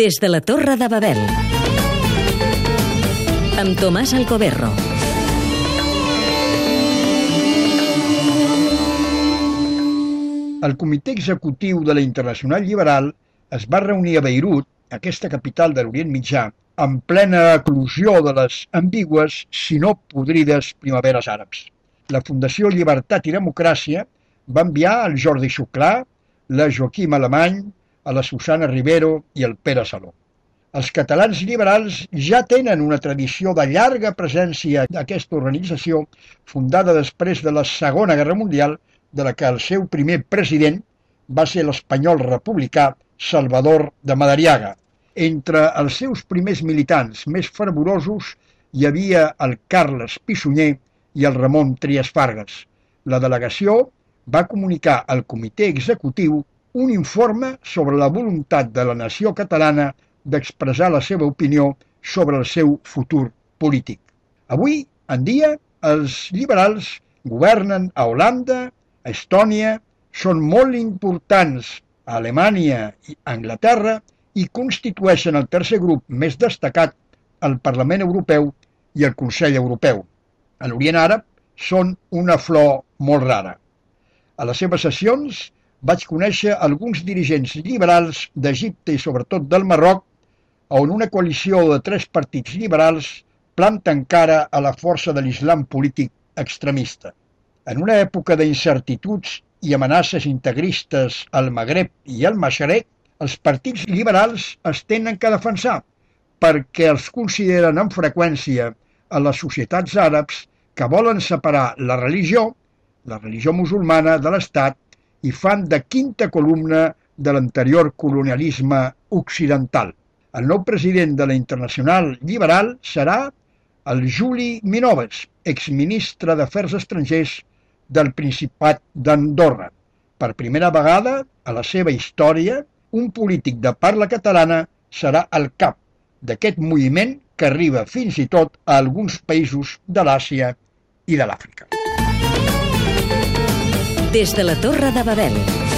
Des de la Torre de Babel. Amb Tomàs Alcoberro. El comitè executiu de la Internacional Liberal es va reunir a Beirut, aquesta capital de l'Orient Mitjà, en plena eclosió de les ambigües, si no podrides, primaveres àrabs. La Fundació Llibertat i Democràcia va enviar el Jordi Xuclà, la Joaquim Alemany, a la Susana Rivero i el Pere Saló. Els catalans liberals ja tenen una tradició de llarga presència d'aquesta organització fundada després de la Segona Guerra Mundial de la que el seu primer president va ser l'espanyol republicà Salvador de Madariaga. Entre els seus primers militants més fervorosos hi havia el Carles Pissunyer i el Ramon Trias Fargas. La delegació va comunicar al comitè executiu un informe sobre la voluntat de la nació catalana d'expressar la seva opinió sobre el seu futur polític. Avui en dia, els liberals governen a Holanda, a Estònia, són molt importants a Alemanya i Anglaterra i constitueixen el tercer grup més destacat al Parlament Europeu i al Consell Europeu. A l'Orient Àrab són una flor molt rara. A les seves sessions vaig conèixer alguns dirigents liberals d'Egipte i sobretot del Marroc, on una coalició de tres partits liberals planta encara a la força de l'islam polític extremista. En una època d'incertituds i amenaces integristes al Magreb i al Masharek, els partits liberals es tenen que defensar perquè els consideren amb freqüència a les societats àrabs que volen separar la religió, la religió musulmana, de l'Estat i fan de quinta columna de l'anterior colonialisme occidental. El nou president de la Internacional Liberal serà el Juli Minoves, exministre d'Afers Estrangers del Principat d'Andorra. Per primera vegada a la seva història, un polític de parla catalana serà el cap d'aquest moviment que arriba fins i tot a alguns països de l'Àsia i de l'Àfrica. Des de la Torre de Babel.